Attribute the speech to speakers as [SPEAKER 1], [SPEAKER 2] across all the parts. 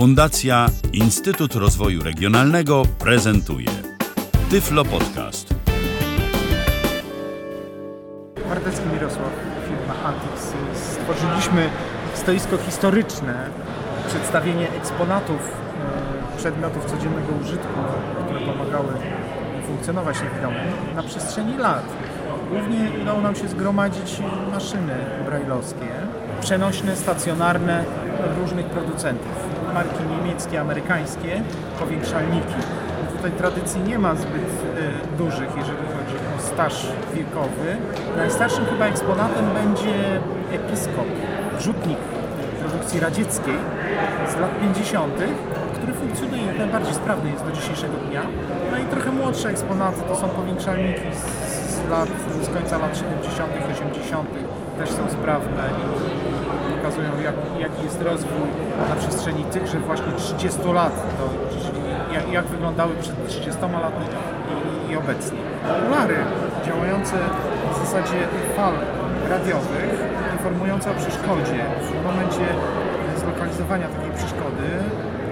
[SPEAKER 1] Fundacja Instytut Rozwoju Regionalnego prezentuje Tyflo Podcast.
[SPEAKER 2] Mardecki Mirosław, firma Antix. Stworzyliśmy stoisko historyczne, przedstawienie eksponatów, e, przedmiotów codziennego użytku, które pomagały funkcjonować niewidomym na przestrzeni lat. Głównie udało nam się zgromadzić maszyny brajlowskie, przenośne, stacjonarne różnych producentów. Marki niemieckie, amerykańskie, powiększalniki. Tutaj tradycji nie ma zbyt e, dużych, jeżeli chodzi o staż wiekowy. Najstarszym chyba eksponatem będzie episkop, rzutnik produkcji radzieckiej z lat 50., który funkcjonuje najbardziej sprawny jest do dzisiejszego dnia. No i trochę młodsze eksponaty to są powiększalniki z lat, z końca lat 70., 80., też są sprawne i pokazują jak, jaki jest rozwój na przestrzeni tychże właśnie 30 lat, do, jak, jak wyglądały przed 30 laty i, i obecnie. Okulary działające w zasadzie fal radiowych, informujące o przeszkodzie. W momencie zlokalizowania takiej przeszkody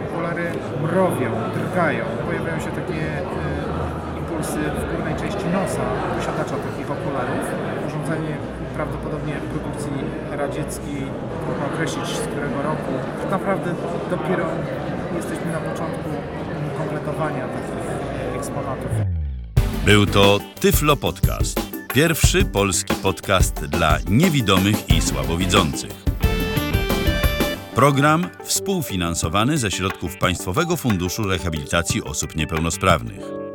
[SPEAKER 2] okulary mrowią, drgają, pojawiają się takie e, impulsy w górnej części prawdopodobnie produkcji radzieckiej, trudno określić z którego roku. Tak naprawdę dopiero jesteśmy na początku kompletowania takich eksponatów.
[SPEAKER 1] Był to Tyflo Podcast. Pierwszy polski podcast dla niewidomych i słabowidzących. Program współfinansowany ze środków Państwowego Funduszu Rehabilitacji Osób Niepełnosprawnych.